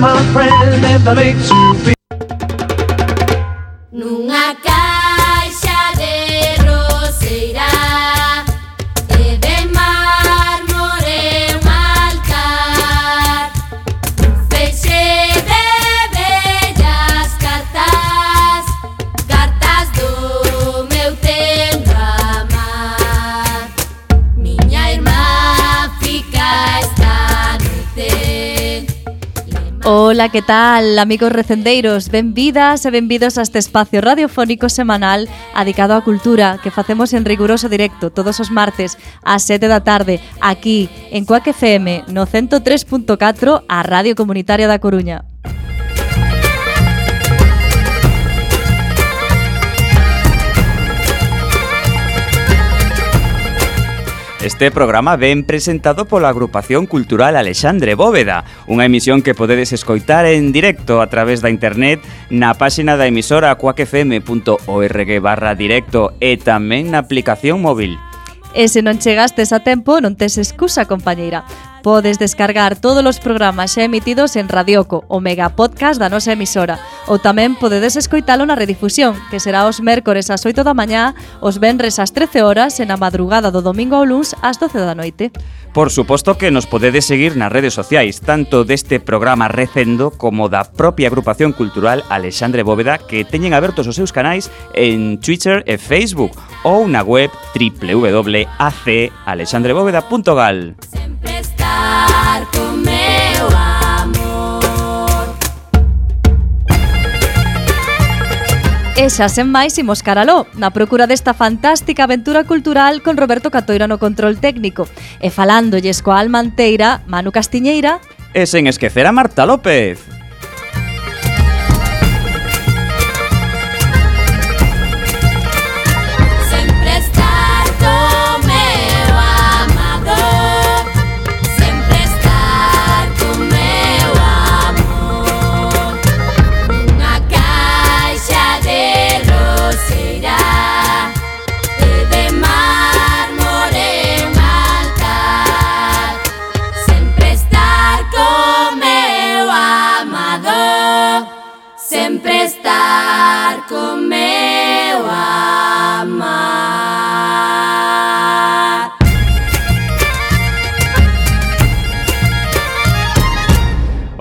my friend, if that makes you feel. Ola, que tal, amigos recendeiros? Benvidas e benvidos a este espacio radiofónico semanal adicado á cultura que facemos en riguroso directo todos os martes ás 7 da tarde aquí en Coac FM no 103.4 a Radio Comunitaria da Coruña. Este programa ben presentado pola Agrupación Cultural Alexandre Bóveda, unha emisión que podedes escoitar en directo a través da internet na páxina da emisora cuacfm.org barra directo e tamén na aplicación móvil. E se non chegastes a tempo, non tes excusa, compañeira. Podes descargar todos os programas xa emitidos en Radioco, o mega podcast da nosa emisora, ou tamén podedes escoitalo na redifusión, que será os mércores ás 8 da mañá, os venres ás 13 horas e na madrugada do domingo ao luns ás 12 da noite. Por suposto que nos podedes seguir nas redes sociais, tanto deste programa Recendo como da propia agrupación cultural Alexandre Bóveda, que teñen abertos os seus canais en Twitter e Facebook, ou na web www.acalexandrebóveda.gal. Sempre E xa sen máis imos caraló, na procura desta fantástica aventura cultural con Roberto Catoira no control técnico. E falándolles coa alma anteira, Manu Castiñeira... E sen esquecer a Marta López.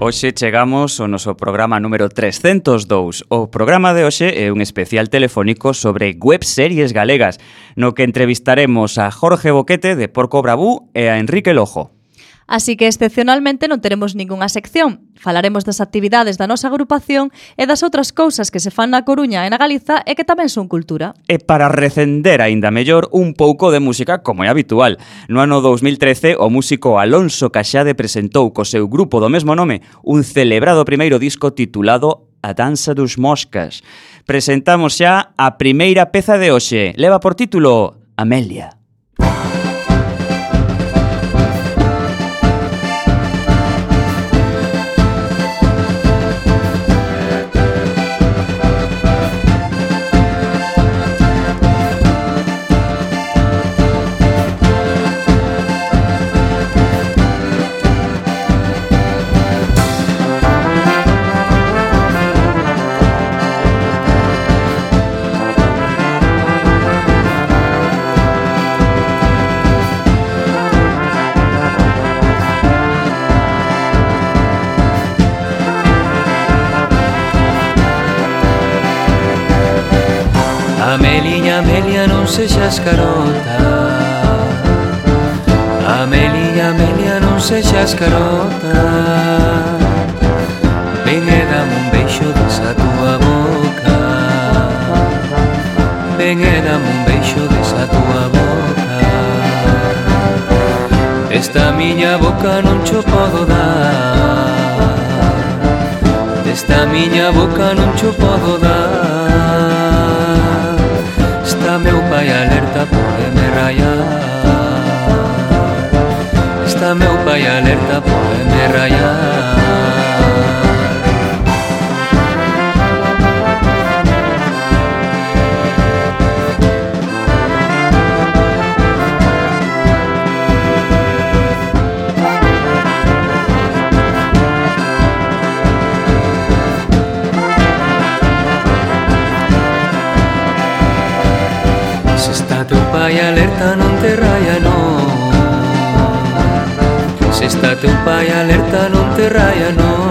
Hoxe chegamos ao noso programa número 302. O programa de hoxe é un especial telefónico sobre webseries galegas, no que entrevistaremos a Jorge Boquete de Porco Bravú e a Enrique Lojo. Así que excepcionalmente non teremos ningunha sección. Falaremos das actividades da nosa agrupación e das outras cousas que se fan na Coruña e na Galiza e que tamén son cultura. E para recender aínda mellor un pouco de música como é habitual. No ano 2013 o músico Alonso Caxade presentou co seu grupo do mesmo nome un celebrado primeiro disco titulado A Danza dos Moscas. Presentamos xa a primeira peza de hoxe. Leva por título Amelia. sexas carota Amelia, Amelia, non sexas carota Ven e dame un beixo desa tua boca. Ven e dame un beixo desa tua boca. Esta miña boca non cho podo dar. Esta miña boca non cho podo dar. raya, alerta, me raya. Está teu pai alerta, non te raia, non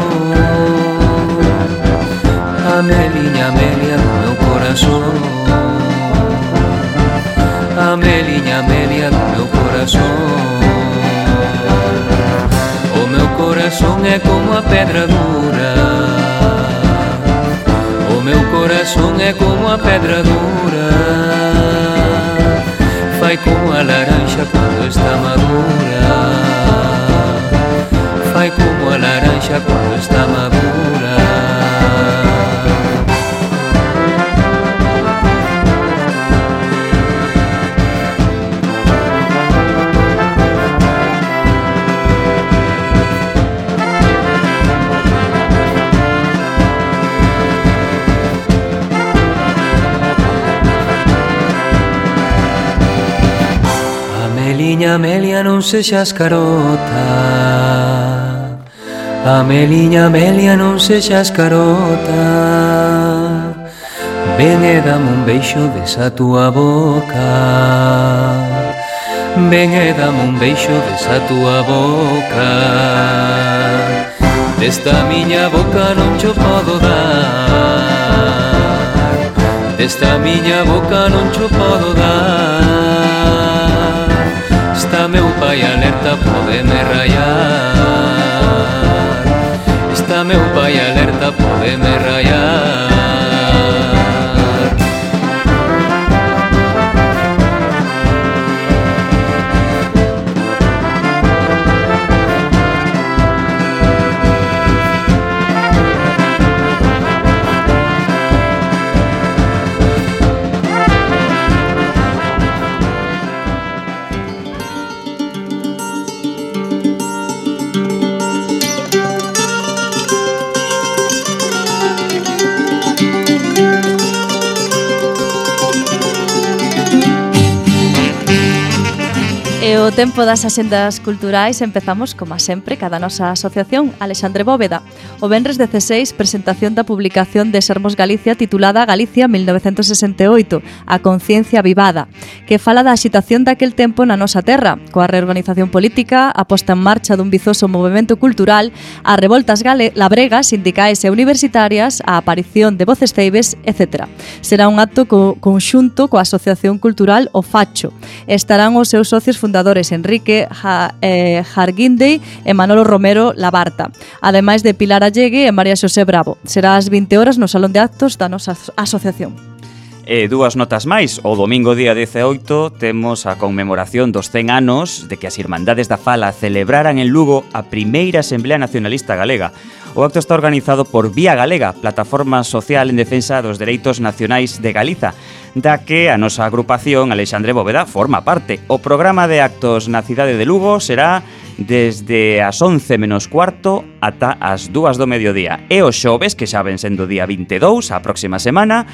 Ameliña, Amelia, meu corazón. Ameliña, Amelia, meu corazón. O meu corazón é como a pedra dura. O meu corazón é como a pedra dura. Fai como a laranja quando está madura vai como a laranxa quando está madura Meliña, Amelia, non sexas carota Ameliña Amelia non sexas carota Ven e dame un beixo desa tua boca. Ven e dame un beixo desa tua boca. Desta miña boca non cho podo dar. Desta miña boca non cho podo dar. Está meu pai alerta, podeme rayar. Meu pai alerta, podeme rayar tempo das axendas culturais empezamos, como sempre, cada nosa asociación Alexandre Bóveda. O Benres 16, presentación da publicación de Sermos Galicia titulada Galicia 1968, a conciencia vivada, que fala da axitación daquel tempo na nosa terra, coa reorganización política, a posta en marcha dun vizoso movimento cultural, a revoltas gale, labregas, sindicais e universitarias, a aparición de voces ceibes, etc. Será un acto co conxunto coa Asociación Cultural O Facho. Estarán os seus socios fundadores Enrique, ja, eh, Jarguindey e Manolo Romero Labarta. Ademais de Pilar Allegue e María Xosé Bravo. Será ás 20 horas no Salón de Actos da nosa asociación. E dúas notas máis, o domingo día 18 temos a conmemoración dos 100 anos de que as Irmandades da Fala celebraran en Lugo a primeira Asamblea Nacionalista Galega. O acto está organizado por Vía Galega, plataforma social en defensa dos dereitos nacionais de Galiza, da que a nosa agrupación Alexandre Bóveda forma parte. O programa de actos na cidade de Lugo será desde as 11 menos cuarto ata as 2 do mediodía. E o xoves, que xa ven sendo día 22, a próxima semana,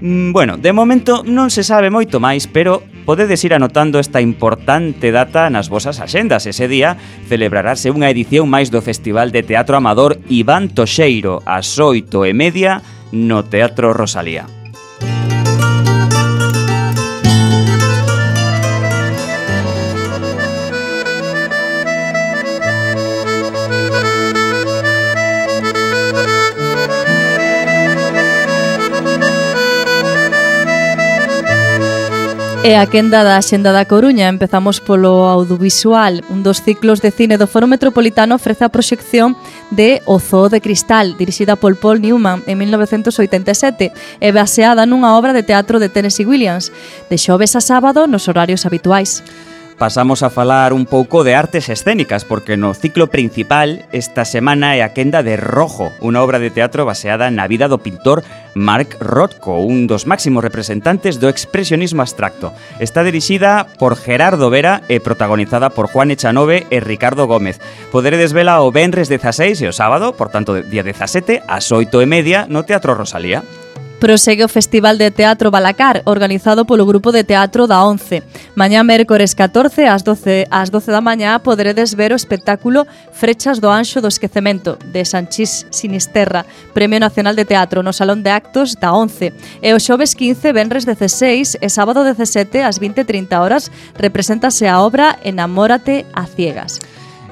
Mm, bueno, de momento non se sabe moito máis, pero podedes ir anotando esta importante data nas vosas axendas. Ese día celebrarase unha edición máis do Festival de Teatro Amador Iván Toxeiro ás oito e media no Teatro Rosalía. E a quenda da Xenda da Coruña empezamos polo audiovisual. Un dos ciclos de cine do Foro Metropolitano ofrece a proxección de O Zoo de Cristal, dirixida por Paul Newman en 1987 e baseada nunha obra de teatro de Tennessee Williams, de xoves a sábado nos horarios habituais pasamos a falar un pouco de artes escénicas, porque no ciclo principal esta semana é a quenda de Rojo, unha obra de teatro baseada na vida do pintor Mark Rothko, un dos máximos representantes do expresionismo abstracto. Está dirixida por Gerardo Vera e protagonizada por Juan Echanove e Ricardo Gómez. Poderedes vela o Benres 16 e o sábado, por tanto, día 17, ás 8 e media, no Teatro Rosalía. Prosegue o Festival de Teatro Balacar, organizado polo Grupo de Teatro da 11. Mañá mércores 14 ás 12 ás 12 da mañá poderedes ver o espectáculo Frechas do Anxo do Esquecemento de Sanchís Sinisterra, Premio Nacional de Teatro no Salón de Actos da 11. E o xoves 15, venres 16 e sábado 17 ás 20:30 horas represéntase a obra Enamórate a ciegas.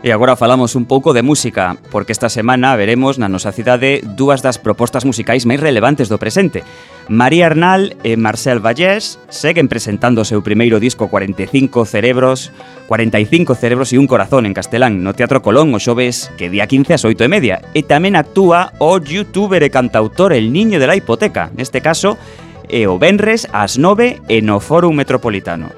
E agora falamos un pouco de música, porque esta semana veremos na nosa cidade dúas das propostas musicais máis relevantes do presente. María Arnal e Marcel Vallés seguen presentando o seu primeiro disco 45 cerebros, 45 cerebros e un corazón en castelán no Teatro Colón o xoves que día 15 ás 8 e media. E tamén actúa o youtuber e cantautor El Niño de la Hipoteca, neste caso, e o Benres ás 9 e no Fórum Metropolitano.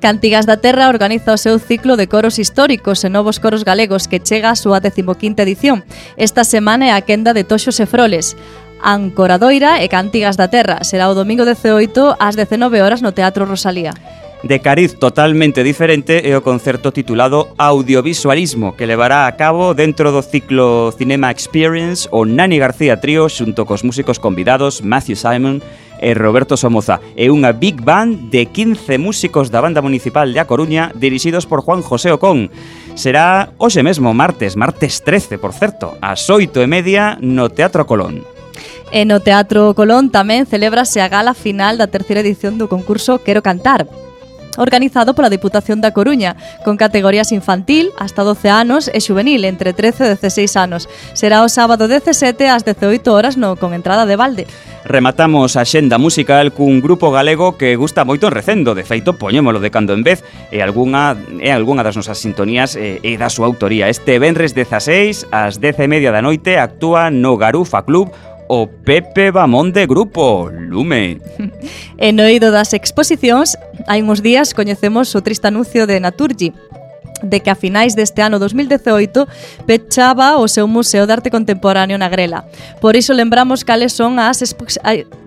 Cantigas da Terra organiza o seu ciclo de coros históricos e novos coros galegos que chega á súa 15ª edición. Esta semana é a quenda de Toxos e Froles. Ancoradoira e Cantigas da Terra será o domingo 18 ás 19 horas no Teatro Rosalía. De cariz totalmente diferente é o concerto titulado Audiovisualismo, que levará a cabo dentro do ciclo Cinema Experience o Nani García Trío xunto cos músicos convidados Matthew Simon e Roberto Somoza. É unha big band de 15 músicos da banda municipal de A Coruña dirixidos por Juan José Ocón. Será hoxe mesmo martes, martes 13, por certo, ás 8 e media no Teatro Colón. E no Teatro Colón tamén celébrase a gala final da terceira edición do concurso Quero Cantar, organizado pola Diputación da Coruña, con categorías infantil hasta 12 anos e juvenil entre 13 e 16 anos. Será o sábado 17 ás 18 horas no con entrada de balde. Rematamos a xenda musical cun grupo galego que gusta moito en recendo, de feito poñémolo de cando en vez e algunha e algunha das nosas sintonías e, e da súa autoría. Este venres 16 ás 10:30 da noite actúa no Garufa Club o Pepe Bamón de grupo, Lume. E no eido das exposicións, hai uns días coñecemos o triste anuncio de Naturgy, de que a finais deste ano 2018 pechaba o seu Museo de Arte Contemporáneo na Grela. Por iso lembramos cales son as,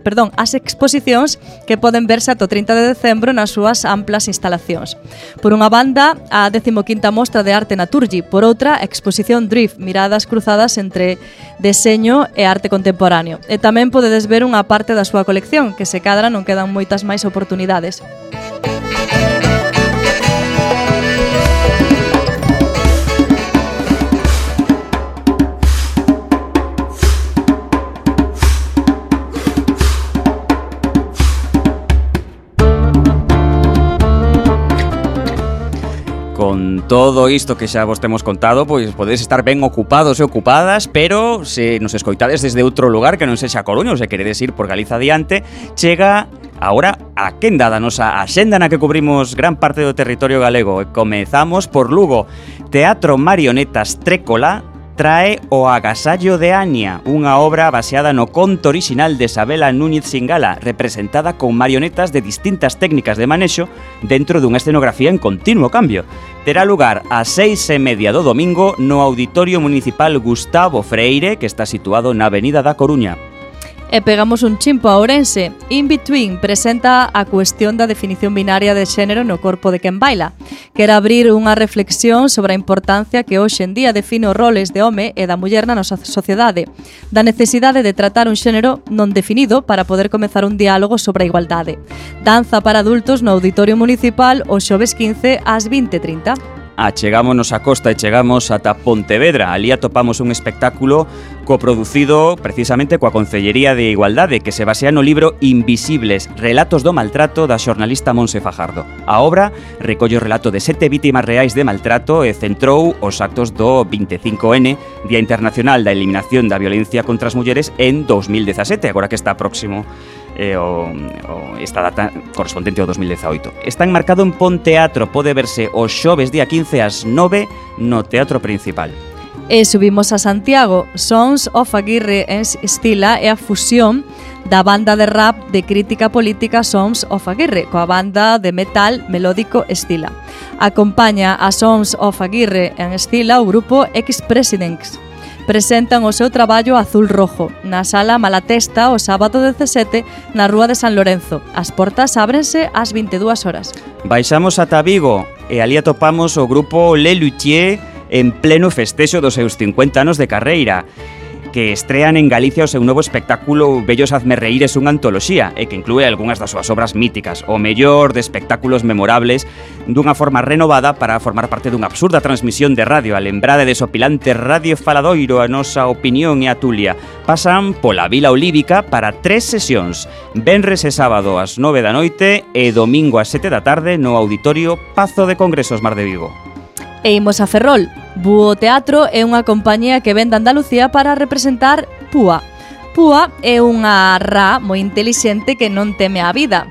perdón, as exposicións que poden verse ata o 30 de decembro nas súas amplas instalacións. Por unha banda, a 15ª Mostra de Arte Naturgi, por outra, a exposición Drift, miradas cruzadas entre deseño e arte contemporáneo. E tamén podedes ver unha parte da súa colección, que se cadra non quedan moitas máis oportunidades. con todo isto que xa vos temos contado, pois podedes estar ben ocupados e ocupadas, pero se nos escoitades desde outro lugar que non sexa Coruña ou se queredes ir por Galiza adiante, chega Ahora, a quenda da nosa axenda na que cubrimos gran parte do territorio galego e comezamos por Lugo. Teatro Marionetas Trécola trae O agasallo de Ania, unha obra baseada no conto orixinal de Isabela Núñez Singala, representada con marionetas de distintas técnicas de manexo dentro dunha escenografía en continuo cambio terá lugar a seis e media do domingo no Auditorio Municipal Gustavo Freire, que está situado na Avenida da Coruña. E pegamos un chimpo a Ourense. In Between presenta a cuestión da definición binaria de xénero no corpo de quen baila. Quer abrir unha reflexión sobre a importancia que hoxe en día define os roles de home e da muller na nosa sociedade, da necesidade de tratar un xénero non definido para poder comezar un diálogo sobre a igualdade. Danza para adultos no Auditorio Municipal o xoves 15 ás 20.30. Ah, achegámonos a costa e chegamos ata Pontevedra. Alí atopamos un espectáculo coproducido precisamente coa Concellería de Igualdade que se basea no libro Invisibles, relatos do maltrato da xornalista Monse Fajardo. A obra recolle o relato de sete vítimas reais de maltrato e centrou os actos do 25N, Día Internacional da Eliminación da Violencia contra as Mulleres en 2017, agora que está próximo eh, o, o esta data correspondente ao 2018. Está enmarcado en Ponteatro, pode verse o xoves día 15 ás 9 no Teatro Principal. E subimos a Santiago, Sons of Aguirre en Estila é a fusión da banda de rap de crítica política Sons of Aguirre, coa banda de metal melódico Estila. Acompaña a Sons of Aguirre en Estila o grupo Ex Presidents, presentan o seu traballo Azul Rojo na Sala Malatesta o sábado 17 na Rúa de San Lorenzo. As portas ábrense ás 22 horas. Baixamos ata Vigo e ali atopamos o grupo Le Luthier en pleno festexo dos seus 50 anos de carreira que estrean en Galicia o seu novo espectáculo Bellos Hazme Reír es unha antoloxía e que inclúe algunhas das súas obras míticas, o mellor de espectáculos memorables dunha forma renovada para formar parte dunha absurda transmisión de radio a lembrada de sopilante Radio Faladoiro a nosa opinión e a Tulia. Pasan pola Vila Olívica para tres sesións, Benres e sábado ás 9 da noite e domingo ás 7 da tarde no Auditorio Pazo de Congresos Mar de Vigo. E imos a Ferrol, Búho Teatro é unha compañía que vende Andalucía para representar Púa. Púa é unha rá moi intelixente que non teme a vida,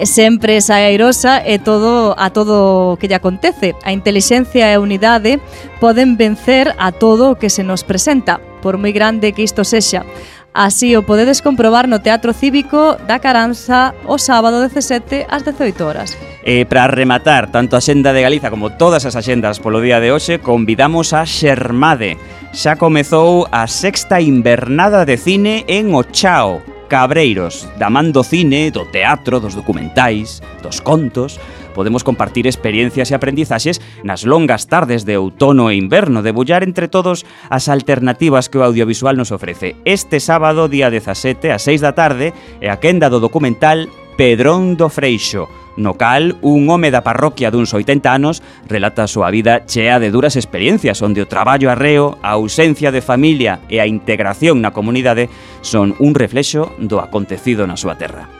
É sempre esa airosa e todo a todo o que lle acontece. A intelixencia e a unidade poden vencer a todo o que se nos presenta, por moi grande que isto sexa. Así o podedes comprobar no Teatro Cívico da Caranza o sábado 17 ás 18 horas. E para rematar tanto a Xenda de Galiza como todas as axendas polo día de hoxe, convidamos a Xermade. Xa comezou a sexta invernada de cine en Ochao, Cabreiros, da man do cine, do teatro, dos documentais, dos contos, podemos compartir experiencias e aprendizaxes nas longas tardes de outono e inverno, debullar entre todos as alternativas que o audiovisual nos ofrece. Este sábado, día 17, a 6 da tarde, é a quenda do documental Pedrón do Freixo, no cal un home da parroquia duns 80 anos relata a súa vida chea de duras experiencias onde o traballo arreo, a ausencia de familia e a integración na comunidade son un reflexo do acontecido na súa terra.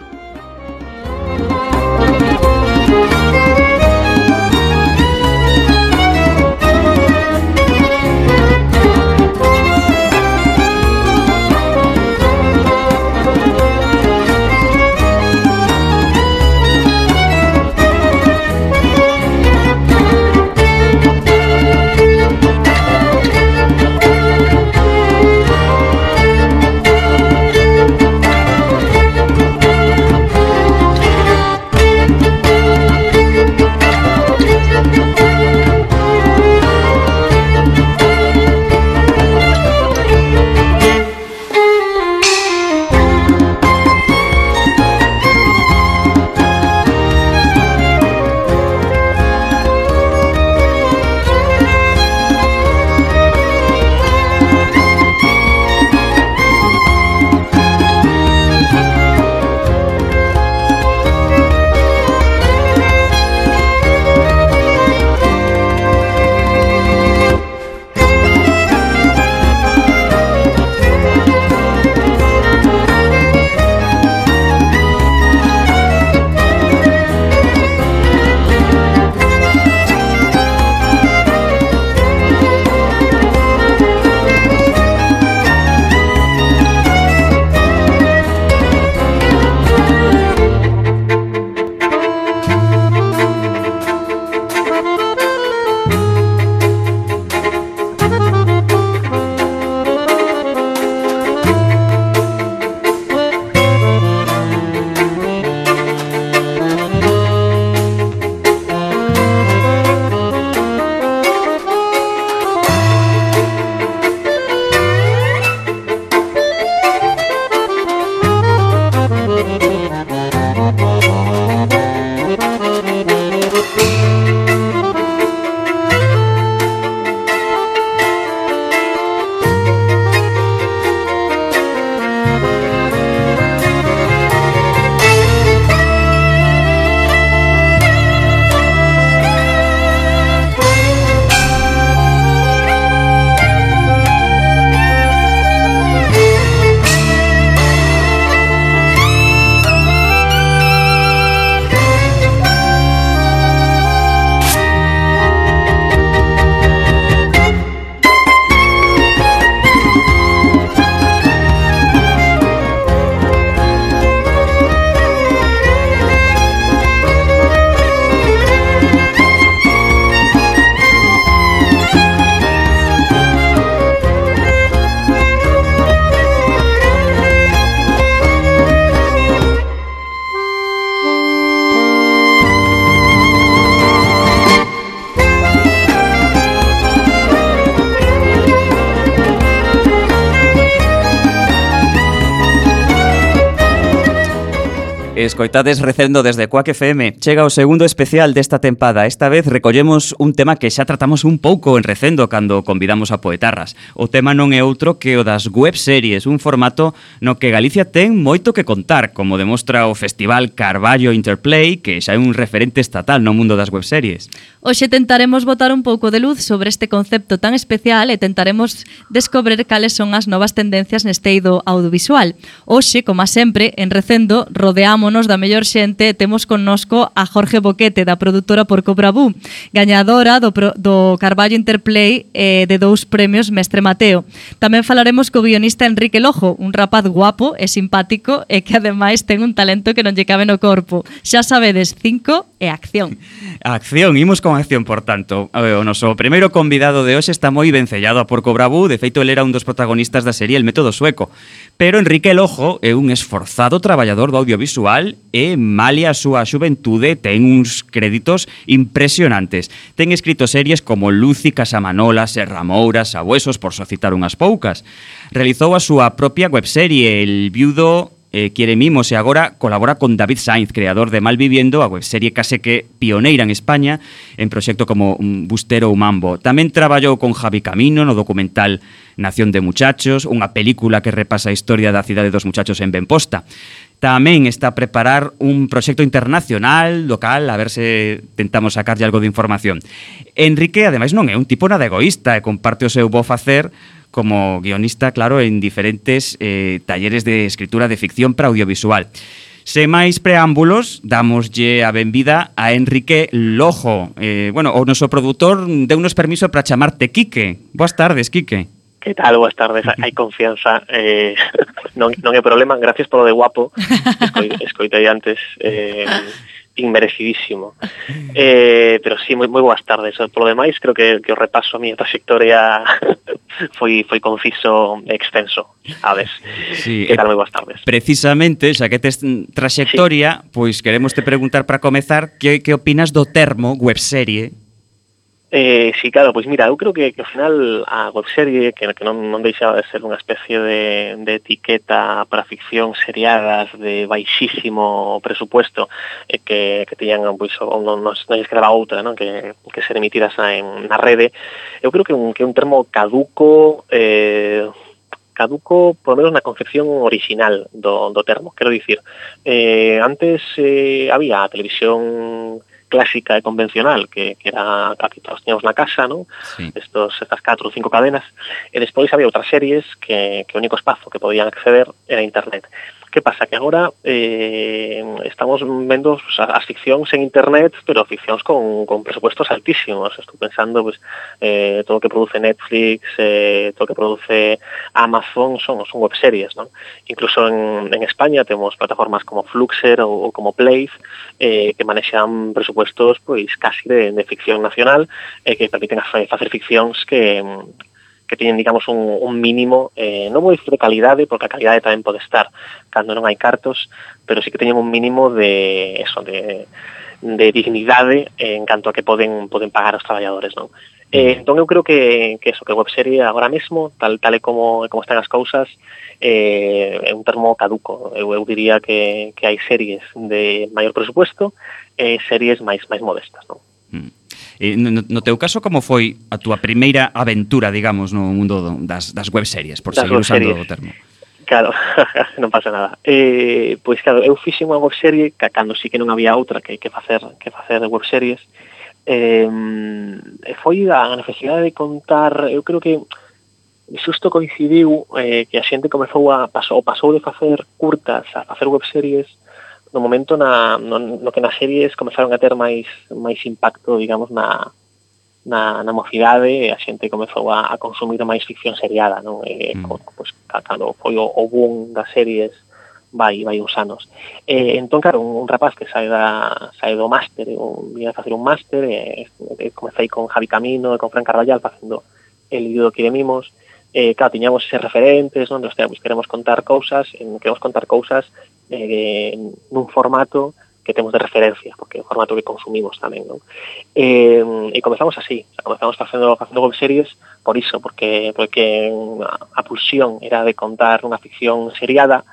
Escoitades recendo desde Coac FM. Chega o segundo especial desta tempada. Esta vez recollemos un tema que xa tratamos un pouco en recendo cando convidamos a poetarras. O tema non é outro que o das webseries, un formato no que Galicia ten moito que contar, como demostra o Festival Carballo Interplay, que xa é un referente estatal no mundo das webseries. Hoxe tentaremos botar un pouco de luz sobre este concepto tan especial e tentaremos descobrir cales son as novas tendencias neste eido audiovisual. Hoxe, como sempre, en recendo rodeámonos da mellor xente, temos connosco a Jorge Boquete, da produtora por Cobrabú, gañadora do, pro, do Carballo Interplay eh, de dous premios Mestre Mateo. Tamén falaremos co guionista Enrique Lojo, un rapaz guapo e simpático e que ademais ten un talento que non lle cabe no corpo. Xa sabedes, cinco e acción. Acción, imos con acción, por tanto. Eh, o noso primeiro convidado de hoxe está moi vencellado a Porco Bravú, de feito, ele era un dos protagonistas da serie El Método Sueco. Pero Enrique Lojo é un esforzado traballador do audiovisual E, malia a súa xuventude, ten uns créditos impresionantes. Ten escrito series como Lucy, Casamanola, Serramoura, Sabuesos, por só citar unhas poucas. Realizou a súa propia webserie, El viudo eh, quiere mimos e agora colabora con David Sainz, creador de Malviviendo, a webserie case que pioneira en España en proxecto como mm, Bustero ou Mambo. Tamén traballou con Javi Camino no documental Nación de Muchachos, unha película que repasa a historia da cidade dos muchachos en Benposta. Tamén está a preparar un proxecto internacional, local, a ver se tentamos sacarlle algo de información. Enrique, ademais, non é un tipo nada egoísta e comparte o seu bo facer como guionista, claro, en diferentes eh, talleres de escritura de ficción para audiovisual. Se máis preámbulos, damoslle a benvida a Enrique Lojo. Eh, bueno, o noso produtor deu-nos permiso para chamarte Quique. Boas tardes, Quique. Que tal? Boas tardes, hai confianza eh, non, non é problema, gracias polo de guapo. Escoitei antes eh, inmerecidísimo. Eh, Pero sí, moi, moi boas tardes. Polo demais, creo que, que o repaso a miña trayectoria. Foi, foi conciso e extenso. A ver, sí, que tal? Eh, moi boas tardes. Precisamente, xa que tes traxectoria sí. Pois queremos te preguntar para comezar Que, que opinas do termo webserie Eh, sí, claro, pois mira, eu creo que, que ao final a webserie, que, que non, non deixaba de ser unha especie de, de etiqueta para ficción seriadas de baixísimo presupuesto e eh, que, que teñan pois, non, non, non escreva outra, non? Que, que ser emitidas en, na rede, eu creo que un, que un termo caduco eh, caduco, por lo menos na concepción original do, do termo. Quero dicir, eh, antes eh, había a televisión clásica e convencional, que, que era a que todos teníamos na casa, ¿no? Sí. Estos, estas catro ou cinco cadenas, e despois había outras series que, que o único espazo que podían acceder era internet. Que pasa? Que agora eh, estamos vendo pues, as ficcións en internet, pero ficcións con, con presupuestos altísimos. Estou pensando pues, eh, todo o que produce Netflix, eh, todo o que produce Amazon, son, son webseries. ¿no? Incluso en, en España temos plataformas como Fluxer ou, ou como Place eh, que manexan presupuestos pois casi de, de ficción nacional eh, que permiten facer ficcións que, que teñen, digamos, un, un mínimo, eh, non vou dicir de calidade, porque a calidade tamén pode estar, cando non hai cartos, pero sí que teñen un mínimo de eso, de, de dignidade en canto a que poden poden pagar os traballadores, non? Mm. Eh, entón eu creo que, que eso, que webserie agora mesmo, tal, tal e como, como están as cousas, eh, é un termo caduco. Eu, eu diría que, que hai series de maior presupuesto e series máis máis modestas. Non? Mm. E no, no teu caso, como foi a túa primeira aventura, digamos, no mundo das, das webseries, por das seguir webseries. usando o termo? Claro, non pasa nada. Eh, pois claro, eu fixe unha webserie ca- cando sí que non había outra que, que facer que facer webseries. Eh, foi a necesidade de contar, eu creo que xusto coincidiu eh, que a xente comezou a pasou, pasou de facer curtas a facer webseries no momento na, no, no que nas series comezaron a ter máis máis impacto, digamos, na, na, na mocidade a xente comezou a, a consumir máis ficción seriada, non? E, mm. con, pois, cando foi o, o boom das series vai vai uns anos. Eh, entón, claro, un, un rapaz que sae, da, sae do máster, un, vine a facer un máster, e, e, comecei con Javi Camino e con Fran Carvallal facendo el vídeo que mimos, eh, claro, tiñamos eses referentes, non? Nos, pois, queremos contar cousas, queremos contar cousas eh, nun formato que temos de referencia, porque é o formato que consumimos tamén, non? E, e comezamos así, o sea, comezamos facendo, facendo web series por iso, porque, porque a pulsión era de contar unha ficción seriada,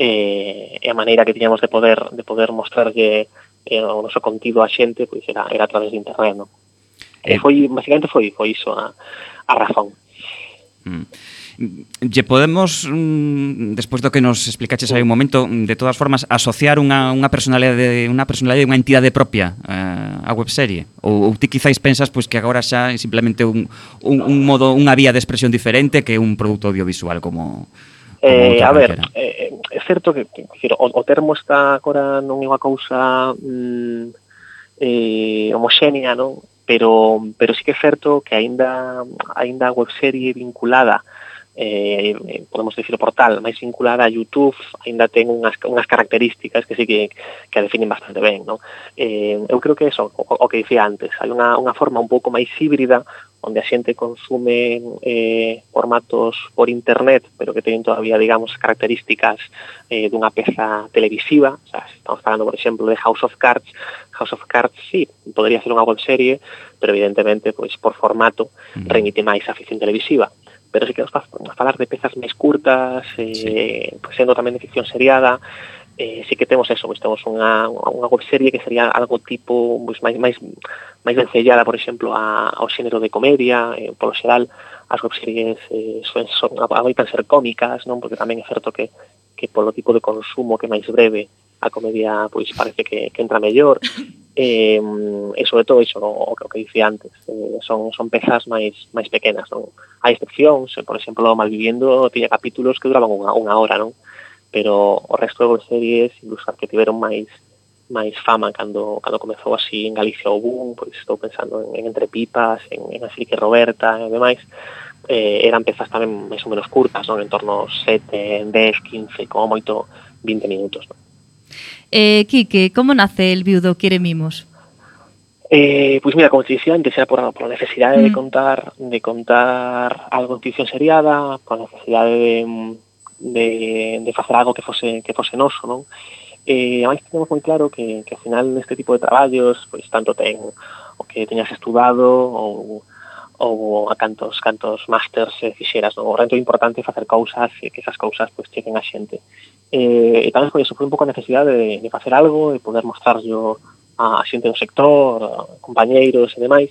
eh, e a maneira que tiñamos de poder de poder mostrarlle eh, o noso contido a xente pois era, era a través de internet, non? Eh, e foi, basicamente foi, foi iso a, a razón. Mm lle podemos, mm, despois do que nos explicaches hai un momento, mm, de todas formas, asociar unha, unha personalidade unha personalidade unha entidade propia eh, a webserie? Ou, ou ti quizáis pensas pois, que agora xa é simplemente un, un, un modo, unha vía de expresión diferente que un produto audiovisual como... como eh, a ver, eh, eh, é certo que, que o, o termo está agora non é unha cousa mm, eh, homoxénea, non? pero pero sí que é certo que aínda aínda a webserie vinculada a Eh, eh, podemos decir o portal máis vinculada a YouTube aínda ten unhas, unhas características que sí que, que a definen bastante ben non? Eh, eu creo que eso, o, o que dicía antes hai unha, unha forma un pouco máis híbrida onde a xente consume eh, formatos por internet pero que teñen todavía, digamos, características eh, dunha peza televisiva o sea, estamos falando, por exemplo, de House of Cards. House of Cards, sí, podría ser unha webserie pero evidentemente, pois, por formato mm. remite máis a ficción televisiva pero si que nos a falar de pezas máis curtas, eh, sí. pues, sendo tamén de ficción seriada, eh, sí que temos eso, pois temos unha, unha webserie que sería algo tipo pois, máis, máis, máis vencellada, por exemplo, a, ao xénero de comedia, eh, polo xeral, as webseries eh, son, son, adoitan ser cómicas, non porque tamén é certo que, que polo tipo de consumo que máis breve a comedia pois parece que, que entra mellor eh, e sobre todo iso o, o que dicía antes eh, son, son pezas máis máis pequenas non? hai excepcións, por exemplo Malviviendo tiña capítulos que duraban unha, unha hora non? pero o resto de series incluso que tiveron máis máis fama cando, cando comezou así en Galicia o boom, pois estou pensando en, en Entre Pipas, en, en que Roberta e demais, eh, eran pezas tamén máis ou menos curtas, non? en torno 7, 10, 15, como moito 20 minutos. Non? Eh, Quique, como nace el viudo Quiere Mimos? Eh, pois mira, como te dicía antes, era por, por a necesidade mm. de contar de contar algo en ficción seriada, por a necesidade de, de, de facer algo que fose, que fose noso, non? Eh, ademais tenemos moi claro que, que ao final neste tipo de traballos, pois tanto ten o que teñas estudado ou ou a cantos cantos másters eh, fixeras, non? O rento importante é facer cousas e que esas cousas pois cheguen a xente. Eh, e tamén foi eso, foi un pouco a necesidade de, de facer algo e poder mostrarlo a, a xente do sector, a compañeiros e demais.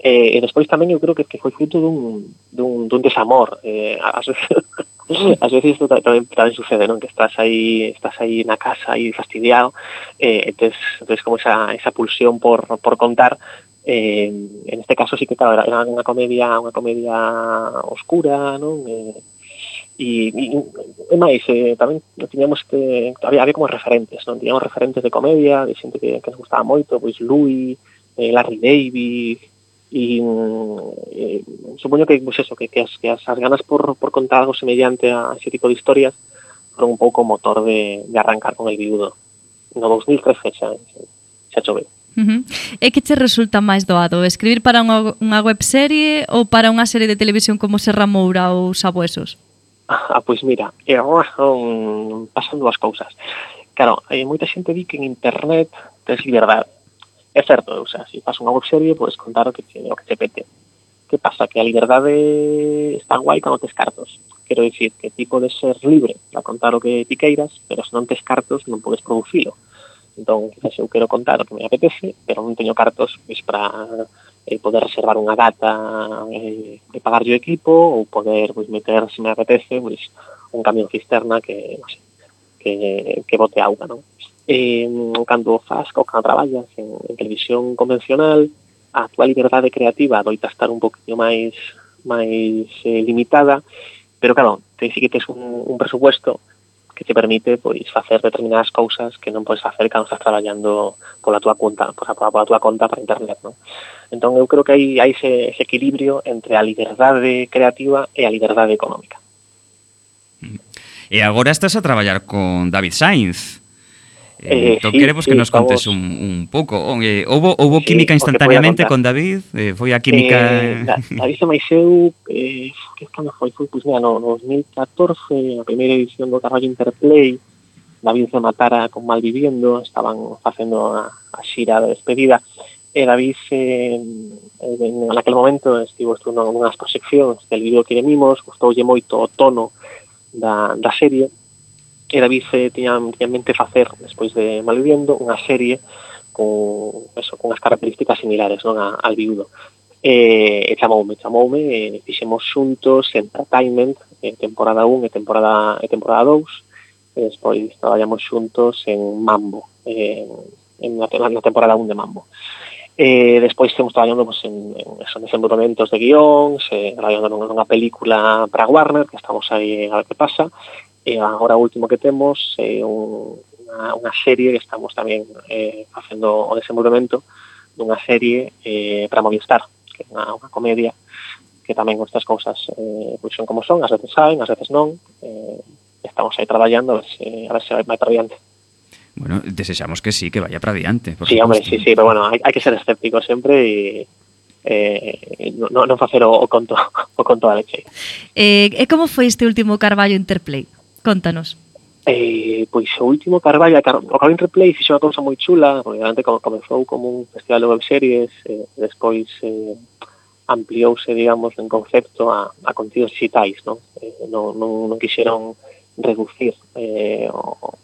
Eh, e despois tamén eu creo que, que foi fruto dun, dun, dun desamor. Eh, ás veces, ás veces isto tamén, tamén sucede, non? Que estás aí, estás aí na casa aí fastidiado, eh, e tes, tes como esa, esa pulsión por, por contar, eh, en este caso sí que claro, era, era unha comedia unha comedia oscura, non? Eh, e, e, e máis, eh, tamén tiñamos que había, había como referentes, non? Tiñamos referentes de comedia, de xente que, que nos gustaba moito, pois Louis, eh, Larry David, e mm, eh, supoño que pues eso, que, que, as, que as, as ganas por, por contar algo semellante a ese tipo de historias foron un pouco o motor de, de arrancar con el viudo. No 2013 xa, xa, xa chove. Uh -huh. E que che resulta máis doado? Escribir para unha, unha webserie ou para unha serie de televisión como Serra Moura ou Sabuesos? Ah, pois mira, agora son... pasan dúas cousas. Claro, hai moita xente di que en internet tens liberdade. É certo, o sea, se si faz unha webserie, podes contar o que te, o que te pete. Que pasa? Que a liberdade está guai cando tes cartos. Quero dicir que ti podes ser libre para contar o que ti queiras, pero se non tes cartos non podes producilo. Entón, se eu quero contar o que me apetece, pero non teño cartos pois, para eh, poder reservar unha data eh, de pagar o equipo ou poder pois, meter, se me apetece, pois, un camión cisterna que, non sei, que, que bote auga, non? Eh, cando faz, cando traballas en, en televisión convencional, a tua liberdade creativa doita estar un poquinho máis máis eh, limitada, pero claro, tens que tes un, un presupuesto que te permite pois facer determinadas cousas que non podes facer cando estás traballando pola tua conta, pois, pola, pola tua conta para internet, non? Entón eu creo que hai, hai ese, ese equilibrio entre a liberdade creativa e a liberdade económica. E agora estás a traballar con David Sainz. Eh, entón, sí, queremos sí, que nos contes un, un pouco. Oh, eh, houbo, houbo sí, química instantaneamente con David? Eh, foi a eh, química... Eh, David se maixeu... Eh, que cando foi? Foi, pois, pues, mira, no 2014, a primeira edición do Carballo Interplay, David se matara con Malviviendo, estaban facendo a, a xira de despedida, e David eh, en aquel momento estivo estuvo nunhas proxeccións del vídeo que vimos, gustoulle moito o tono da, da serie, e David eh, tiñan, en mente facer, despois de Malviviendo, unha serie con, eso, con as características similares non a, al viudo. E, e chamoume, chamoume, e fixemos xuntos Entertainment, eh, temporada 1 e temporada, e temporada 2, e despois traballamos xuntos en Mambo, eh, en, na, na temporada 1 de Mambo. Eh, despois estamos traballando pues, en, en, esos desenvolvementos de guións, eh, traballando nunha película para Warner, que estamos aí a ver que pasa, E agora o último que temos é un, unha, unha serie que estamos tamén eh, facendo o desenvolvemento dunha serie eh, para Movistar, que é unha, unha comedia que tamén estas cousas eh, pois son como son, as veces saben, as veces non, eh, estamos aí traballando a ver se, a ver se vai, vai para diante. Bueno, desexamos que sí, que vaya para diante. Por sí, supuesto. hombre, sí, sí, pero bueno, hai, hai que ser escéptico sempre e eh, non, non facer o, o conto o conto da leche. Eh, e como foi este último Carballo Interplay? Contanos. Eh, pois o último Carballo, o Carballo Replay fixo unha cousa moi chula, porque antes como comezou como un festival de webseries, eh, despois eh, ampliouse, digamos, en concepto a, a contidos digitais, non? Eh, non, non, non quixeron reducir eh, o,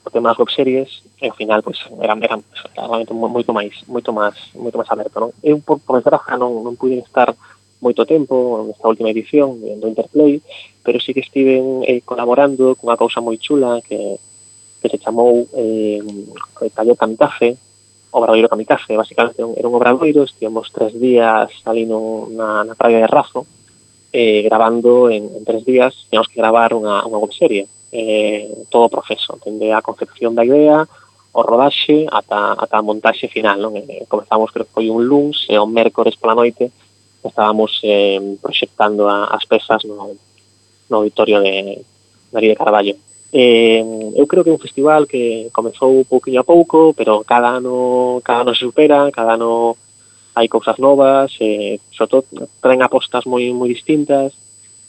o tema das webseries e ao final pois eran eran realmente moito máis, moito máis, moito máis aberto, non? Eu por por desgraza non non pude estar moito tempo nesta última edición do Interplay, pero sí que estiven eh, colaborando cunha cousa moi chula que, que se chamou eh, eh Taller Kamikaze, Obradoiro Kamikaze, basicamente era un obradoiro, estivemos tres días ali no, na, na praia de Razo, eh, grabando en, en tres días, teníamos que gravar unha, unha webserie, eh, todo o proceso, dende a concepción da idea, o rodaxe ata, ata a montaxe final. Non? Eh, comezamos, creo que foi un luns e un mércores pola noite estábamos eh, proxectando a, as pezas no, no auditorio de María de Carballo. Eh, eu creo que é un festival que comezou pouquinho a pouco, pero cada ano, cada ano se supera, cada ano hai cousas novas, eh, sobre todo traen apostas moi moi distintas.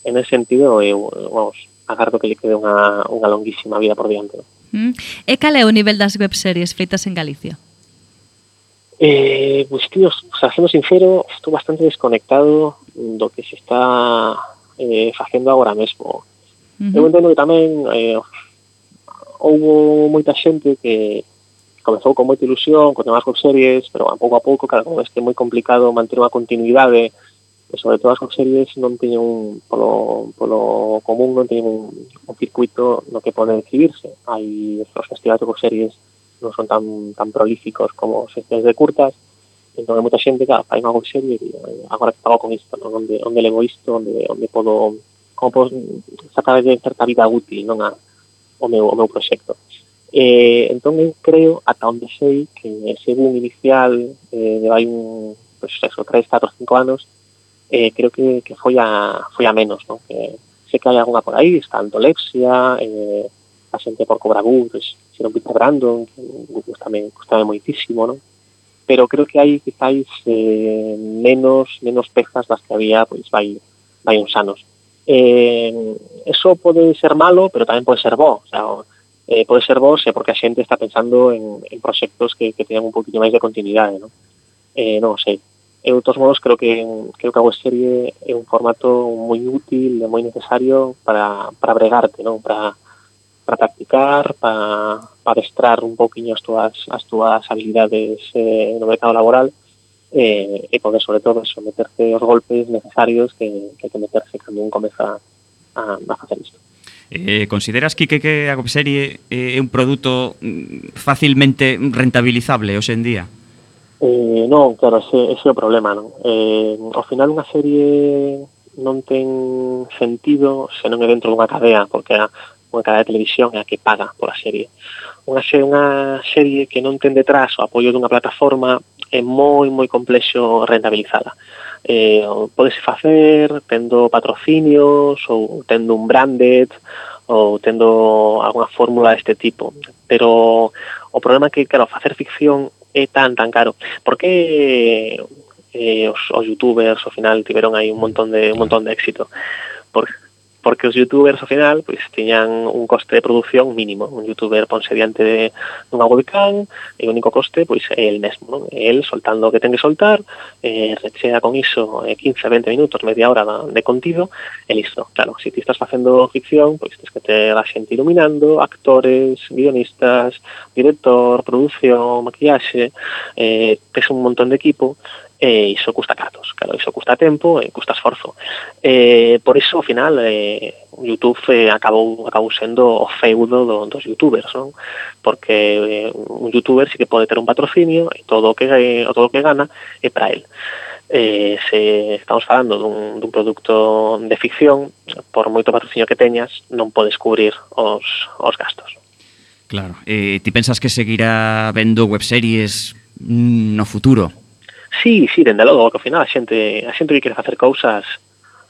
En ese sentido, eu, vamos, agardo que lle quede unha, unha longuísima vida por diante. Mm. E cal é o nivel das webseries feitas en Galicia? Eh, pues tío, o sea, sendo sincero, estou bastante desconectado do que se está eh, facendo agora mesmo. Uh -huh. Eu entendo que tamén eh, houbo moita xente que comezou con moita ilusión, con temas con series, pero a pouco a pouco, cada vez que é moi complicado manter unha continuidade, e sobre todo as con series non teñen un, polo, polo común, non teñen un, un circuito no que poden exhibirse. Hai os festivales de con series non son tan, tan prolíficos como seccións de curtas, entón hai moita xente que ah, fai unha serie e eh, agora que pago con isto, non? onde, onde levo isto, onde, onde podo, como podo sacar de certa vida útil non a, o, meu, o meu proxecto. Eh, entón eu creo, ata onde sei, que ese boom inicial eh, de vai un, pues, eso, 3, 4, 5 anos, eh, creo que, que foi a, foi a menos, non? Que, sei que hai alguna por aí, está Antolepsia, eh, a xente por Cobrabú, pues, xeron Peter Brandon, que gustame, gustame moitísimo, non? Pero creo que hai quizáis eh, menos menos pezas das que había pois vai vai uns anos. Eh, eso pode ser malo, pero tamén pode ser bo, o sea, eh, pode ser bo se porque a xente está pensando en, en proxectos que, que teñan un poquinho máis de continuidade, non? Eh, non sei, eu de todos modos creo que creo que a web serie é un formato moi útil e moi necesario para, para bregarte, non? Para, para practicar, para, para adestrar un poquinho as túas, as túas habilidades eh, no mercado laboral eh, e poder, sobre todo, eso, meterse os golpes necesarios que, que hai que meterse cando un comeza a, a facer isto. Eh, consideras, Quique, que a webserie eh, é un produto mm, facilmente rentabilizable hoxe en día? Eh, non, claro, ese, ese é o problema, non? Eh, ao final unha serie non ten sentido se non é dentro dunha cadea, porque a, unha cadea de televisión é a que paga pola serie. Unha serie, unha serie que non ten detrás o apoio dunha plataforma é moi, moi complexo rentabilizala. Eh, podese facer tendo patrocinios ou tendo un branded ou tendo algunha fórmula deste tipo. Pero o problema é que, claro, facer ficción é tan, tan caro. Por que eh, os, os youtubers ao final tiveron aí un montón de un montón de éxito. Porque porque os youtubers ao final pois tiñan un coste de produción mínimo, un youtuber ponse diante de dunha webcam e o único coste pois é el mesmo, non? el soltando o que ten que soltar, eh, rechea con iso eh, 15, 20 minutos, media hora de contido e listo. Claro, se si ti estás facendo ficción, pois tens que ter a xente iluminando, actores, guionistas, director, produción, maquillaxe, eh, tes un montón de equipo Eh, e iso custa catos, claro, iso custa tempo e custa esforzo. Eh, por iso, ao final, eh, YouTube eh, acabou, acabou sendo o feudo do, dos youtubers, non? Porque eh, un youtuber sí que pode ter un patrocinio e todo o que, eh, todo o que gana é para él. Eh, se estamos falando dun, dun produto de ficción, por moito patrocinio que teñas, non podes cubrir os, os gastos. Claro. Eh, ti pensas que seguirá vendo webseries mm, no futuro? Sí, sí, dende logo, que ao final a xente, a xente que quere facer cousas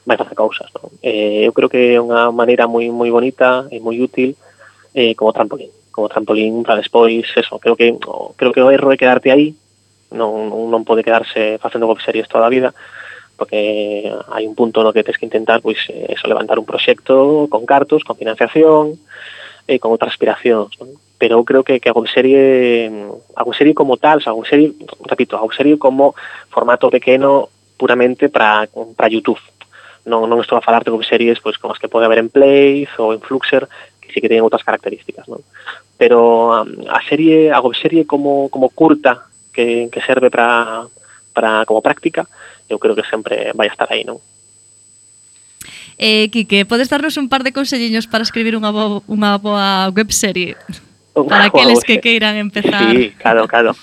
vai facer cousas, non? Eh, eu creo que é unha maneira moi moi bonita e moi útil eh, como trampolín, como trampolín para despois, eso, creo que creo que o erro é quedarte aí, non, non pode quedarse facendo web series toda a vida, porque hai un punto no que tens que intentar pois eh, eso levantar un proxecto con cartos, con financiación e con outras aspiracións, non? pero eu creo que, que a webserie a webserie como tal, o sea, a webserie, repito, a webserie como formato pequeno puramente para para YouTube. Non, non estou a falar de webseries pois, como as que pode haber en Play ou en Fluxer, que sí que teñen outras características. Non? Pero um, a serie, a webserie como, como curta que, que serve para, para como práctica, eu creo que sempre vai estar aí. Non? Eh, Quique, podes darnos un par de conselliños para escribir unha, bo, unha boa webserie? Para aqueles que queiran empezar. Sí, claro, claro.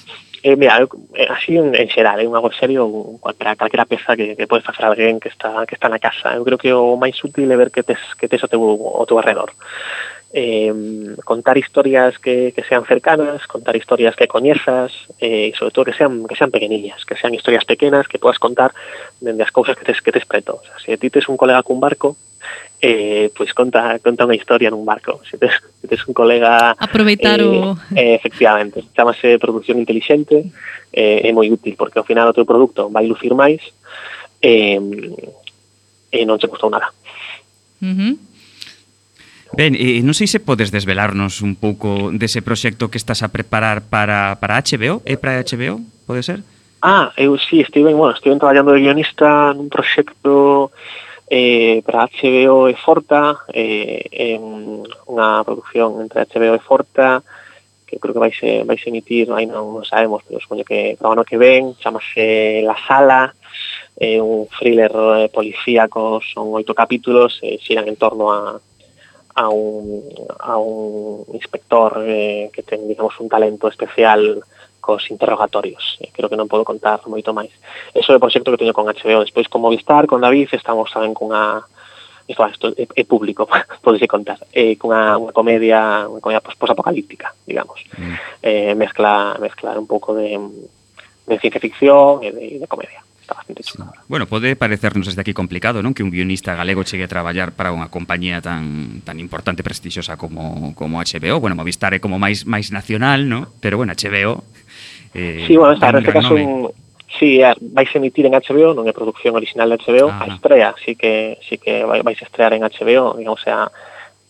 Eh, mira, eh, así en, en xeral, é eh, algo serio para calquera peza que, que podes facer a alguén que está que está na casa. Eu creo que o máis útil é ver que tes, que tes o teu, o teu arredor eh, contar historias que, que, sean cercanas, contar historias que coñezas eh, e sobre todo que sean que sean pequeñillas, que sean historias pequenas que podas contar dende as cousas que tes, que tes preto. O sea, se ti tes un colega cun barco, eh, pois conta conta unha historia nun barco. Se tes, se tes un colega aproveitar eh, o eh, eh efectivamente, chamase produción inteligente, eh, é moi útil porque ao final o teu produto vai lucir máis eh, e non te custou nada. Uh -huh. Ben, e non sei se podes desvelarnos un pouco dese proxecto que estás a preparar para, para HBO, é para HBO, pode ser? Ah, eu sí, estive, bueno, estive traballando de guionista nun proxecto eh, para HBO e Forta, eh, en unha produción entre HBO e Forta, que creo que vais, vais emitir, aí non, non sabemos, pero supoño que para ano que ven, chamase La Sala, é eh, un thriller eh, policíaco, son oito capítulos, e eh, xiran en torno a, a un, a un inspector eh, que ten, digamos, un talento especial cos interrogatorios. Eh, creo que non podo contar moito máis. Eso é o proxecto que teño con HBO. Despois con Movistar, con David, estamos tamén cunha isto, isto é, é público, podese contar, Eh, cunha unha comedia, unha comedia posapocalíptica, digamos. Mm. Eh, mezcla, mezcla un pouco de, de ciencia ficción e de, de comedia bastante chocada. Bueno, pode parecernos desde aquí complicado, non? Que un guionista galego chegue a traballar para unha compañía tan tan importante e prestixiosa como como HBO. Bueno, Movistar é como máis máis nacional, non? Pero bueno, HBO eh, Sí, bueno, está, neste caso un, Sí, vais emitir en HBO, non é producción original de HBO, ah, a estrea, sí que, sí que vais a estrear en HBO, digamos, é a,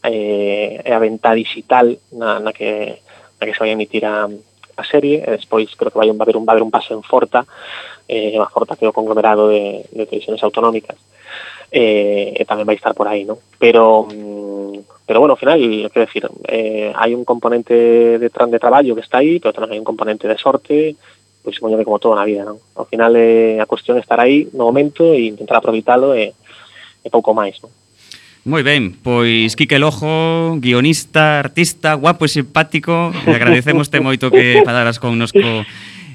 eh, é a venta digital na, na, que, na que se vai emitir a, a serie, e despois creo que vai, va haber un, vai haber un paso en Forta eh, que forta que é o conglomerado de, de televisiones autonómicas eh, e tamén vai estar por aí, non? Pero mm, pero bueno, ao final, quero decir, eh, hai un componente de, tra de traballo que está aí, pero tamén hai un componente de sorte, pois supoño que como todo na vida, non? Ao final eh, a cuestión é estar aí no momento e intentar aproveitalo e, e pouco máis, non? Moi ben, pois Quique Lojo, guionista, artista, guapo e simpático, e agradecemos te moito que falaras connosco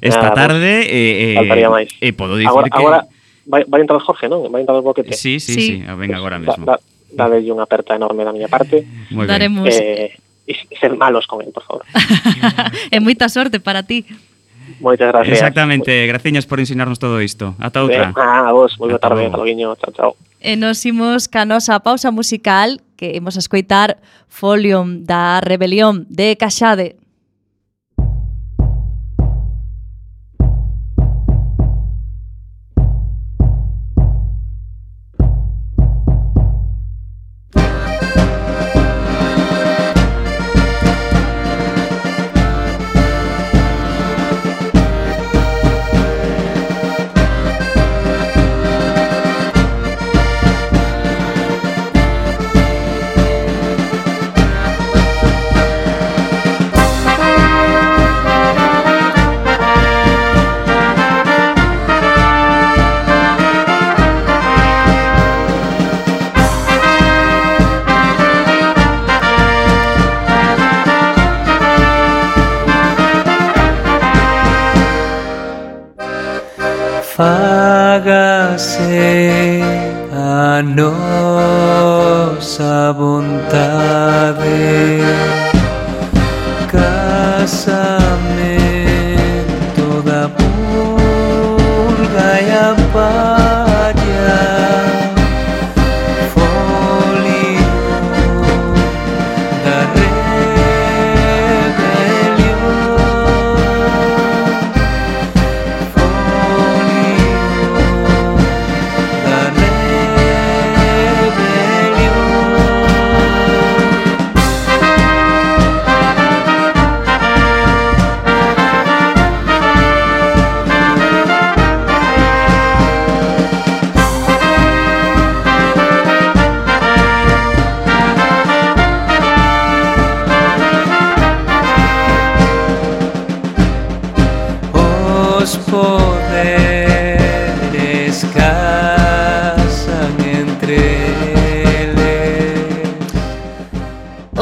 esta Nada, tarde eh, eh, máis. e eh, podo dicir agora, que... Agora vai, vai entrar Jorge, non? Vai entrar o boquete. Sí, sí, sí, sí. Ah, venga agora mesmo. Da, da, dale unha aperta enorme da miña parte. Muy Daremos... Eh, e ser malos con el, por favor. é moita sorte para ti. Moitas gracias. Exactamente, graciñas por ensinarnos todo isto. Ata outra. Eh, ah, a vos, moi boa tarde, ata loguiño, chao, chao. E nos imos ca nosa pausa musical que imos a escoitar Folium da Rebelión de Caxade.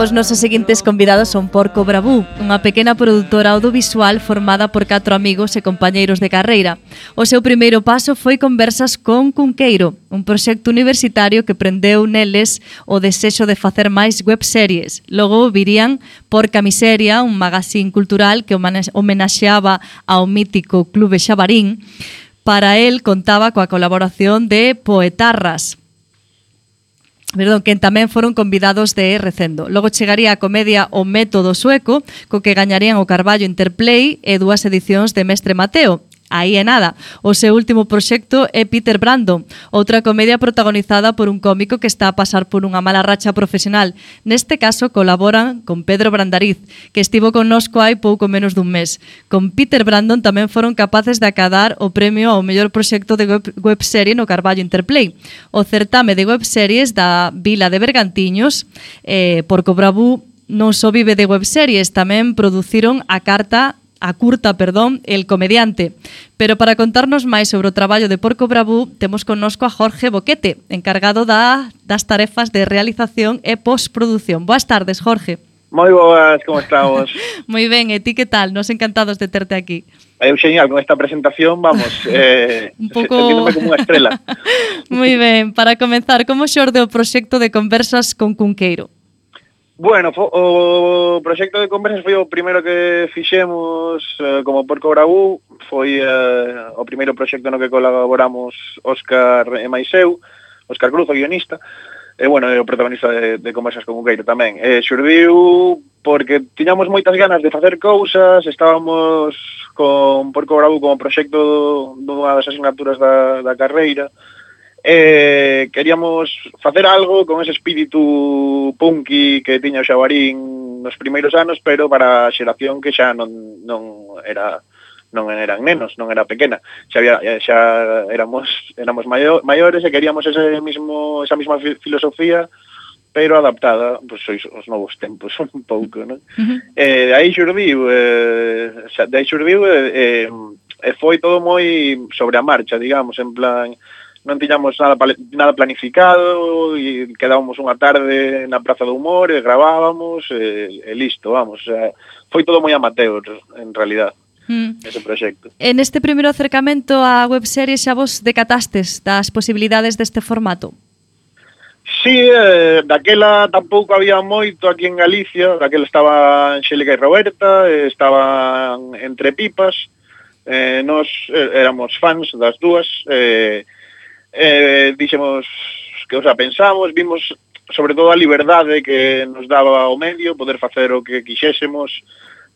Os nosos seguintes convidados son Porco Bravú, unha pequena produtora audiovisual formada por catro amigos e compañeiros de carreira. O seu primeiro paso foi conversas con Cunqueiro, un proxecto universitario que prendeu neles o desexo de facer máis webseries. Logo virían Porca Miseria, un magazín cultural que homenaxeaba ao mítico Clube Xabarín, Para el contaba coa colaboración de Poetarras, perdón, quen tamén foron convidados de Recendo. Logo chegaría a comedia O Método Sueco, co que gañarían o Carballo Interplay e dúas edicións de Mestre Mateo, aí é nada. O seu último proxecto é Peter Brandon, outra comedia protagonizada por un cómico que está a pasar por unha mala racha profesional. Neste caso colaboran con Pedro Brandariz, que estivo connosco hai pouco menos dun mes. Con Peter Brandon tamén foron capaces de acadar o premio ao mellor proxecto de web, webserie no Carballo Interplay, o certame de webseries da Vila de Bergantiños, eh, por Cobrabú non só vive de webseries, tamén produciron a carta a curta, perdón, El comediante. Pero para contarnos máis sobre o traballo de Porco Bravú, temos connosco a Jorge Boquete, encargado da, das tarefas de realización e postproducción. Boas tardes, Jorge. Moi boas, como estamos? Moi ben, e ti que tal? Nos encantados de terte aquí. Eu xeñal, con esta presentación, vamos, eh, un pouco... sentíndome como unha estrela. Moi ben, para comenzar, como xorde o proxecto de conversas con Cunqueiro? Bueno, fo, o proxecto de conversas foi o primeiro que fixemos eh, como Porco Bragú, foi eh, o primeiro proxecto no que colaboramos Óscar e máis eu, Óscar Cruz, o guionista, e bueno, é o protagonista de, de Conversas con Cuqueiro tamén. E xurdiu porque tiñamos moitas ganas de facer cousas, estábamos con Porco Bragú como proxecto dunha das asignaturas da, da carreira, e eh, queríamos facer algo con ese espírito punky que tiña o Xabarín nos primeiros anos, pero para a xeración que xa non, non era non eran nenos, non era pequena. Xa había, xa éramos éramos maio, maiores e queríamos ese mismo esa mesma filosofía pero adaptada pois sois os novos tempos un pouco, non? Uh -huh. Eh, de aí xurdiu, eh, xa, de aí xurdiu eh, eh, e foi todo moi sobre a marcha, digamos, en plan non tiñamos nada, nada planificado e quedábamos unha tarde na Praza do Humor e gravábamos e, e listo, vamos. O sea, foi todo moi amateur, en realidad. Mm. ese proxecto. En este primeiro acercamento á webserie xa vos decatastes das posibilidades deste formato? Sí, eh, daquela tampouco había moito aquí en Galicia, daquela estaba Angélica e Roberta, eh, estaban entre pipas, eh, nos eh, éramos fans das dúas, eh, eh, dixemos que, o sea, pensamos, vimos sobre todo a liberdade que nos daba o medio, poder facer o que quixésemos,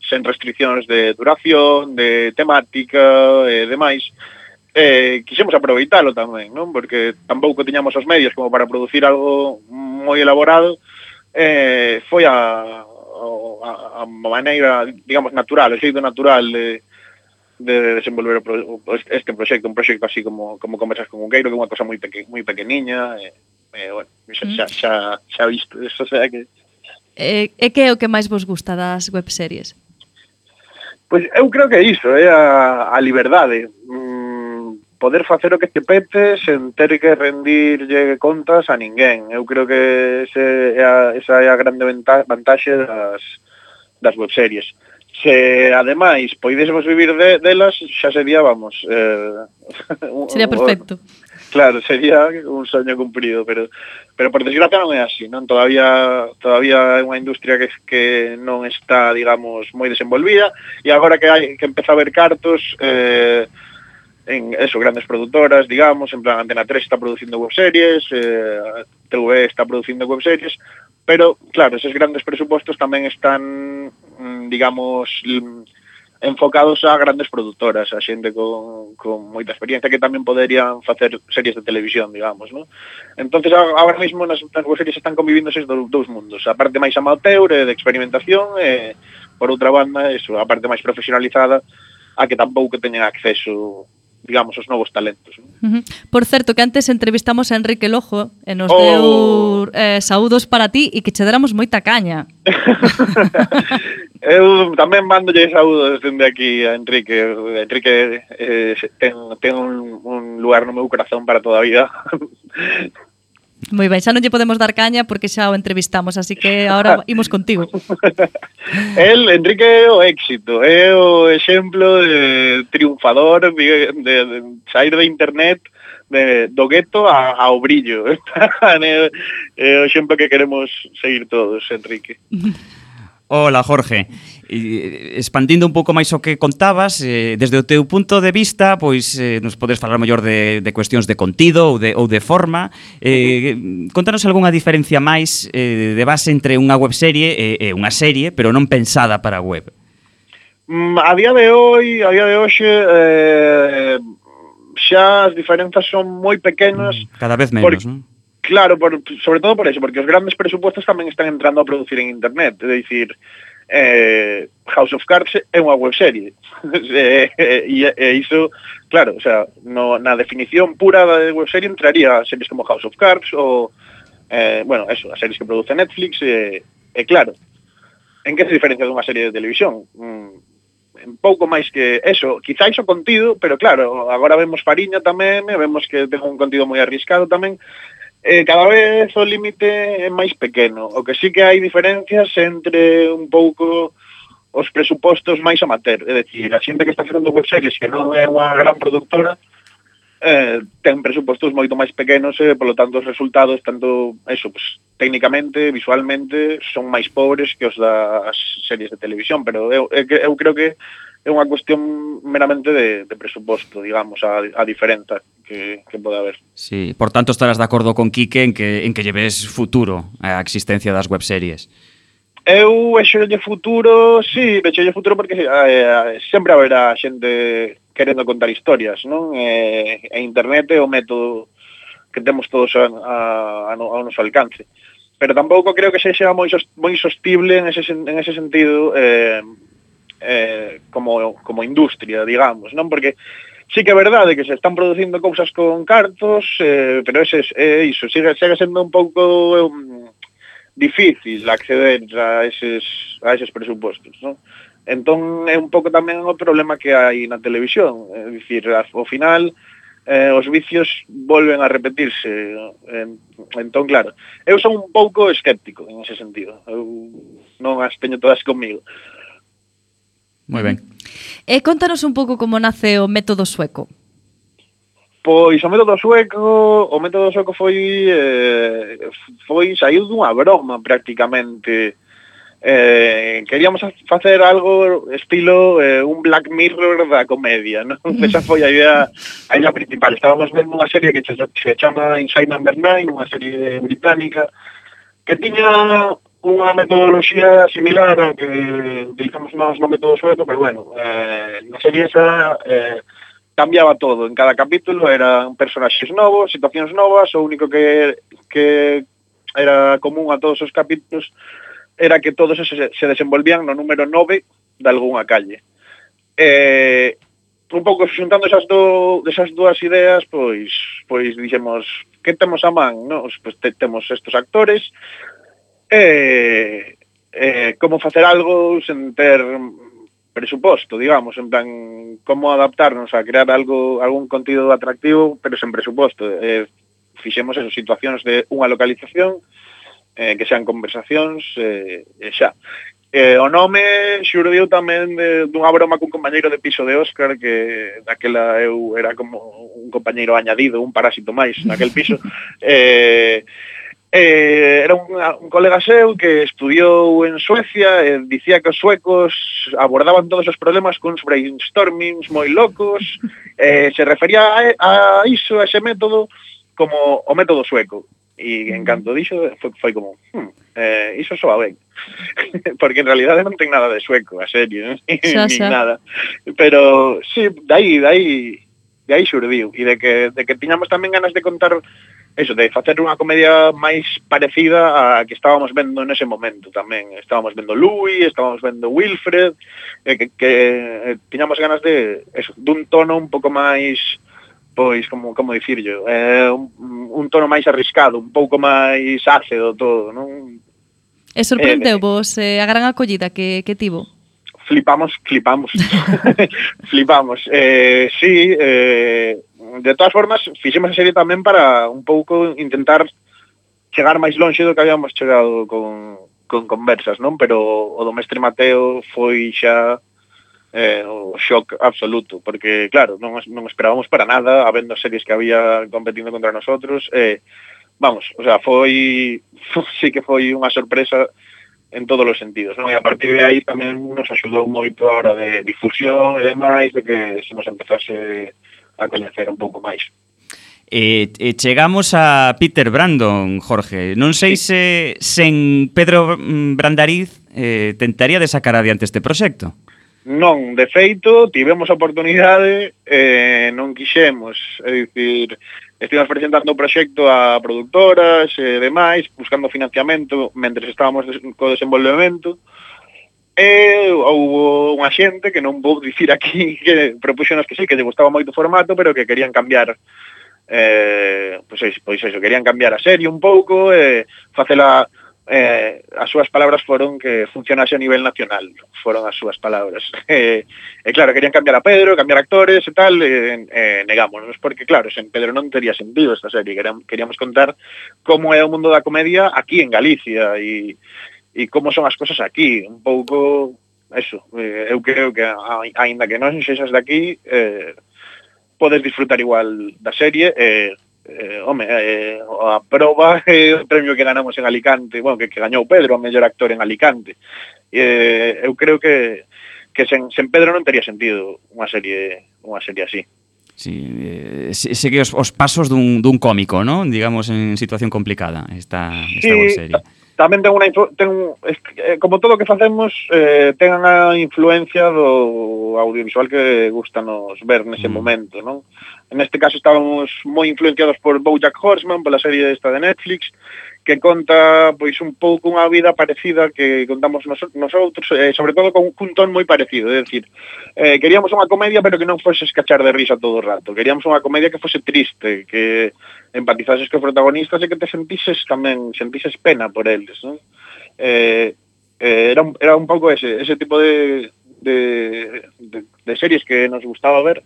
sen restriccións de duración, de temática e demais. Eh, quixemos aproveitalo tamén, non? Porque tampouco tiñamos os medios como para producir algo moi elaborado. Eh, foi a, a, a maneira, digamos, natural, o xeito natural de, eh, de desenvolver o pro, este proxecto, un proxecto así como como conversas con un queiro, que é unha cosa moi peque, moi pequeniña, e, eh, bueno, mm. xa, xa, xa, xa visto eso, sea que... E, e que é o que máis vos gusta das webseries? Pois eu creo que é iso, é a, a liberdade. Mm, poder facer o que te pete sen ter que rendirlle contas a ninguén. Eu creo que ese é a, esa é a grande vantaxe das, das webseries. series se ademais poidésemos vivir de, delas, xa sería, vamos... Eh, un, sería perfecto. Claro, sería un soño cumprido, pero pero por desgracia non é así, non? Todavía todavía é unha industria que que non está, digamos, moi desenvolvida e agora que hai que empeza a ver cartos eh en eso, grandes produtoras, digamos, en plan Antena 3 está producindo webseries, eh, TV está producindo webseries, Pero, claro, esos grandes presupostos tamén están, mm, digamos, enfocados a grandes produtoras, a xente con, con moita experiencia que tamén poderían facer series de televisión, digamos, ¿no? Entonces agora mesmo nas, nas web series están convivindo esos dous, dous mundos, a parte máis amateur de experimentación e por outra banda, eso, a parte máis profesionalizada a que tampouco teñen acceso digamos, os novos talentos. ¿no? Uh -huh. Por certo, que antes entrevistamos a Enrique Lojo e nos oh. deu eh, saúdos para ti e que che deramos moita caña. Eu tamén mandolle saúdos dende aquí a Enrique. Enrique eh, ten, ten un, un lugar no meu corazón para toda a vida. Moi ben, xa non lle podemos dar caña porque xa o entrevistamos, así que ahora imos contigo. El, Enrique, é o éxito, é o exemplo de triunfador de, de, de sair de internet de, do gueto a, ao brillo. é, é o exemplo que queremos seguir todos, Enrique. Hola, Jorge. E, expandindo un pouco máis o que contabas, eh, desde o teu punto de vista, pois eh, nos podes falar mellor de, de cuestións de contido ou de, ou de forma. Eh, contanos algunha diferencia máis eh, de base entre unha webserie e, e unha serie, pero non pensada para web. Mm, a día de hoy, a día de hoxe, eh, xa as diferenzas son moi pequenas. Mm, cada vez menos, porque, non? Claro, por, sobre todo por eso, porque os grandes presupuestos tamén están entrando a producir en internet. É dicir, eh, House of Cards é unha webserie e, e, e iso, claro, o sea, no, na definición pura de webserie entraría series como House of Cards ou, eh, bueno, eso, as series que produce Netflix eh, e, e claro, en que se diferencia dunha serie de televisión? Mm, en pouco máis que eso, quizáis o contido, pero claro, agora vemos Fariña tamén, vemos que ten un contido moi arriscado tamén, eh, cada vez o límite é máis pequeno. O que sí que hai diferencias entre un pouco os presupostos máis amateur. É dicir, a xente que está facendo webseries que non é unha gran productora eh, ten presupostos moito máis pequenos e, eh, polo tanto, os resultados, tanto, eso, pues, técnicamente, visualmente, son máis pobres que os das series de televisión, pero eu, eu, eu creo que é unha cuestión meramente de, de presuposto, digamos, a, a diferenza que, que pode haber. Sí, por tanto estarás de acordo con Quique en que, en que lleves futuro a existencia das webseries. Eu vexolle futuro, sí, vexolle futuro porque eh, eh, sempre haberá xente querendo contar historias, non? Eh, e internet é o método que temos todos a, a, a, ao noso alcance. Pero tampouco creo que sexa moi, moi sostible en ese, en ese sentido eh, eh, como, como industria, digamos, non? Porque sí que é verdade que se están producindo cousas con cartos, eh, pero ese, é eh, iso sigue, sigue sendo un pouco um, difícil acceder a eses, a eses presupostos, non? Entón é un pouco tamén o problema que hai na televisión, é dicir, ao final eh, os vicios volven a repetirse. Entón, claro, eu son un pouco escéptico en ese sentido. Eu non as teño todas comigo. Moi ben. E contanos un pouco como nace o método sueco. Pois o método sueco, o método sueco foi eh, foi saiu dunha broma prácticamente. Eh, queríamos facer algo estilo eh, un Black Mirror da comedia, non? Esa foi a idea, a idea principal. Estábamos vendo unha serie que se, se chama Inside Number 9, unha serie británica, que tiña unha metodoloxía similar a que utilizamos nós no método sueco, pero bueno, eh, na serie esa eh, cambiaba todo. En cada capítulo eran personaxes novos, situacións novas, o único que, que era común a todos os capítulos era que todos se, se desenvolvían no número 9 de algunha calle. Eh, un pouco xuntando esas, do, esas dúas ideas, pois, pois dixemos, que temos a man? No? Pois te, temos estes actores, eh, eh, como facer algo sen ter presuposto, digamos, en plan como adaptarnos a crear algo algún contido atractivo, pero sen presuposto. Eh, fixemos eso, situacións de unha localización eh, que sean conversacións eh, e xa. Eh, o nome xurdiu tamén de, dunha broma cun compañeiro de piso de Óscar que daquela eu era como un compañeiro añadido, un parásito máis naquel piso. eh, eh, era un, un colega seu que estudiou en Suecia e eh, dicía que os suecos abordaban todos os problemas cuns brainstormings moi locos eh, se refería a, a iso, a ese método como o método sueco. E en canto dixo foi, foi como hmm, eh, iso soa ben. Porque en realidade non ten nada de sueco a serie, ni, xa, xa. ni nada. Pero sí, dai, dai de aí xurdiu. E de que, de que tiñamos tamén ganas de contar eso, de facer unha comedia máis parecida a que estábamos vendo nese momento tamén. Estábamos vendo Louis, estábamos vendo Wilfred, eh, que, que eh, tiñamos ganas de eso, dun tono un pouco máis pois como como yo, eh, un, un tono máis arriscado, un pouco máis ácido todo, non? E sorprendeu vos eh, a gran acollida que, que tivo? Flipamos, flipamos. flipamos. Eh, sí, eh, de todas formas, fixemos a serie tamén para un pouco intentar chegar máis lonxe do que habíamos chegado con, con conversas, non? Pero o do mestre Mateo foi xa eh, o shock absoluto, porque claro, non, non esperábamos para nada, habendo series que había competindo contra nosotros, eh, vamos, o sea, foi, foi sí que foi unha sorpresa en todos os sentidos, non? E a partir de aí tamén nos axudou moito a hora de difusión e demais, de que se nos empezase a coñecer un pouco máis. E, e chegamos a Peter Brandon, Jorge. Non sei se sen Pedro Brandariz eh, tentaría de sacar adiante este proxecto. Non, de feito, tivemos a oportunidade, eh, non quixemos, é dicir, estivemos presentando o proxecto a productoras e eh, demais, buscando financiamento mentre estábamos co desenvolvemento, Eh, houve unha xente que non vou dicir aquí que propuxenos que sí, que lle gustaba moito o formato, pero que querían cambiar eh, pois, iso, pois iso, querían cambiar a serie un pouco e eh, facela eh, as súas palabras foron que funcionase a nivel nacional, foron as súas palabras. Eh, e claro, querían cambiar a Pedro, cambiar actores e tal, e, eh, negámonos, porque claro, sen Pedro non tería sentido esta serie, queríamos contar como é o mundo da comedia aquí en Galicia, e e como son as cosas aquí, un pouco eso, eh, eu creo que aínda que non sexas aquí eh, podes disfrutar igual da serie e eh, eh, home, eh, a proba é eh, o premio que ganamos en Alicante, bueno, que, que gañou Pedro, o mellor actor en Alicante. Eh, eu creo que que sen, sen Pedro non tería sentido unha serie unha serie así. Sí, eh, segue os, os pasos dun, dun cómico, ¿no? Digamos, en situación complicada esta, esta sí, serie tamén ten unha ten eh, como todo o que facemos eh, ten a influencia do audiovisual que gustanos ver nese mm. momento, non? En este caso estábamos moi influenciados por BoJack Horseman, pola serie esta de Netflix, que conta pois un pouco unha vida parecida que contamos nos, nosotros, eh, sobre todo con un ton moi parecido, é dicir, eh, queríamos unha comedia pero que non fose escachar de risa todo o rato, queríamos unha comedia que fose triste, que empatizases cos protagonistas e que te sentises tamén, sentises pena por eles, non? Eh, eh, era, un, era un pouco ese, ese tipo de, de, de, de series que nos gustaba ver,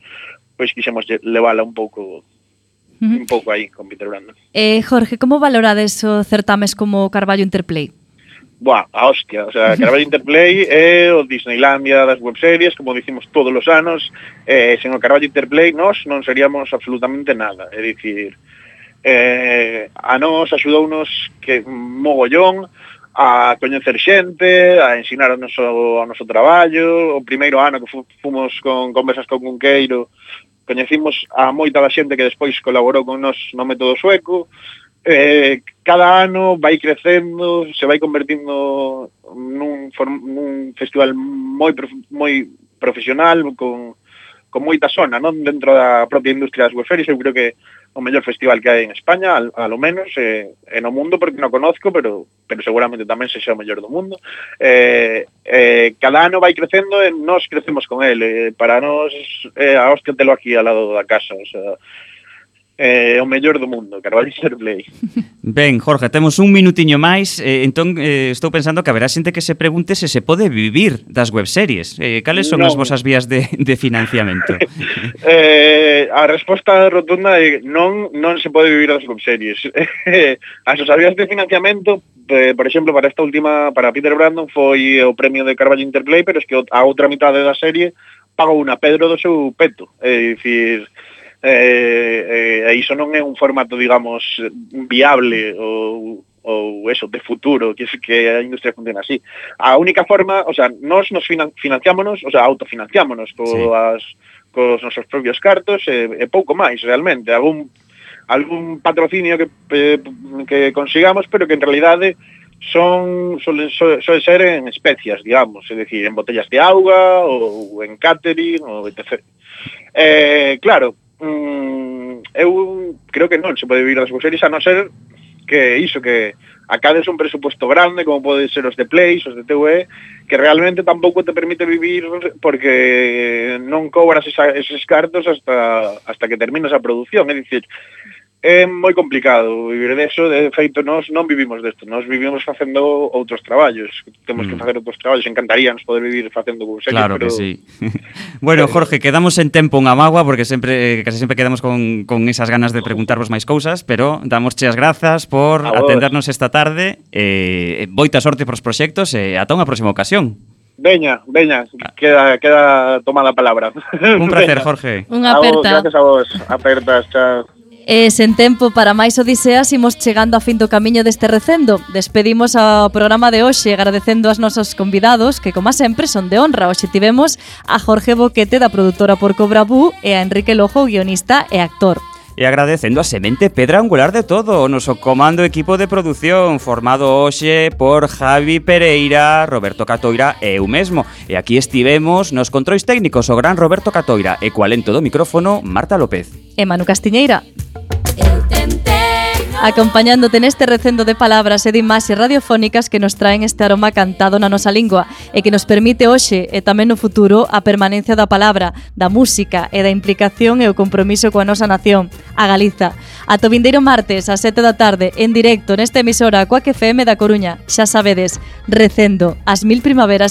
pois quixemos levala un pouco Un pouco aí con Peter Brandon. Eh, Jorge, como valorades o certames como Carballo Interplay? Buah, a hostia, o sea, Carballo Interplay é o Disneylandia das webseries, como dicimos todos os anos, eh, sen o Carballo Interplay nós non seríamos absolutamente nada, é dicir, eh, a nós axudounos que mogollón a coñecer xente, a ensinar o noso, o noso traballo, o primeiro ano que fomos con conversas con Cunqueiro, coñecimos a moita da xente que despois colaborou con nós no método sueco, eh, cada ano vai crecendo, se vai convertindo nun, nun festival moi moi profesional, con, con moita zona, non dentro da propia industria das webferis, eu creo que o mellor festival que hai en España, al, a lo menos, eh, e no mundo, porque non conozco, pero, pero seguramente tamén sexa o mellor do mundo. Eh, eh, cada ano vai crecendo e nós crecemos con ele. Eh, para nós, eh, a hostia telo aquí al lado da casa. O sea, eh, o mellor do mundo, Carvalho Interplay. Ben, Jorge, temos un minutiño máis, eh, entón eh, estou pensando que haberá xente que se pregunte se se pode vivir das webseries. Eh, cales son non. as vosas vías de, de financiamento? eh, a resposta rotunda é non, non se pode vivir das webseries. as osas vías de financiamento, eh, por exemplo, para esta última, para Peter Brandon, foi o premio de Carvalho Interplay, pero es que a outra mitade da serie pagou unha Pedro do seu peto. É eh, dicir, eh, eh, iso non é un formato, digamos, viable ou ou eso, de futuro, que, es, que a industria funciona así. A única forma, o sea, nós nos finan, financiámonos, o sea, autofinanciámonos coas, sí. cos nosos propios cartos e, e pouco máis, realmente. Algún, algún patrocinio que, eh, que consigamos, pero que en realidade son suelen, suelen ser en especias, digamos, es decir, en botellas de agua ou en catering ou etc. Eh, claro, mm, eu creo que non se pode vivir das series a non ser que iso, que acades un presupuesto grande, como pode ser os de Play, os de TV, que realmente tampouco te permite vivir porque non cobras esa, eses cartos hasta hasta que terminas a produción, é dicir, É moi complicado vivir deso, de feito nós non vivimos desto, nós vivimos facendo outros traballos, temos mm. que facer outros traballos, encantaríanos poder vivir facendo cousellos, claro pero... que sí. bueno, eh. Jorge, quedamos en tempo unha magua, porque sempre, eh, casi sempre quedamos con, con esas ganas de preguntarvos máis cousas, pero damos as grazas por atendernos esta tarde, eh, boita sorte pros proxectos e eh, ata unha próxima ocasión. Veña, veña, queda, queda tomada a palabra. Un placer, veña. Jorge. Unha aperta. gracias a vos. Apertas, chao. E sen tempo para máis odiseas imos chegando a fin do camiño deste recendo. Despedimos ao programa de hoxe agradecendo aos nosos convidados que, como sempre, son de honra. Hoxe tivemos a Jorge Boquete da produtora por Cobra e a Enrique Lojo, guionista e actor e agradecendo a semente pedra angular de todo o noso comando equipo de produción formado hoxe por Javi Pereira, Roberto Catoira e eu mesmo. E aquí estivemos nos controis técnicos o gran Roberto Catoira e coalento do micrófono Marta López. E Manu Castiñeira. Eu tente Acompañándote neste recendo de palabras e de imaxes radiofónicas que nos traen este aroma cantado na nosa lingua e que nos permite hoxe e tamén no futuro a permanencia da palabra, da música e da implicación e o compromiso coa nosa nación, a Galiza. A vindeiro martes a 7 da tarde en directo nesta emisora Coac FM da Coruña. Xa sabedes, recendo as mil primaveras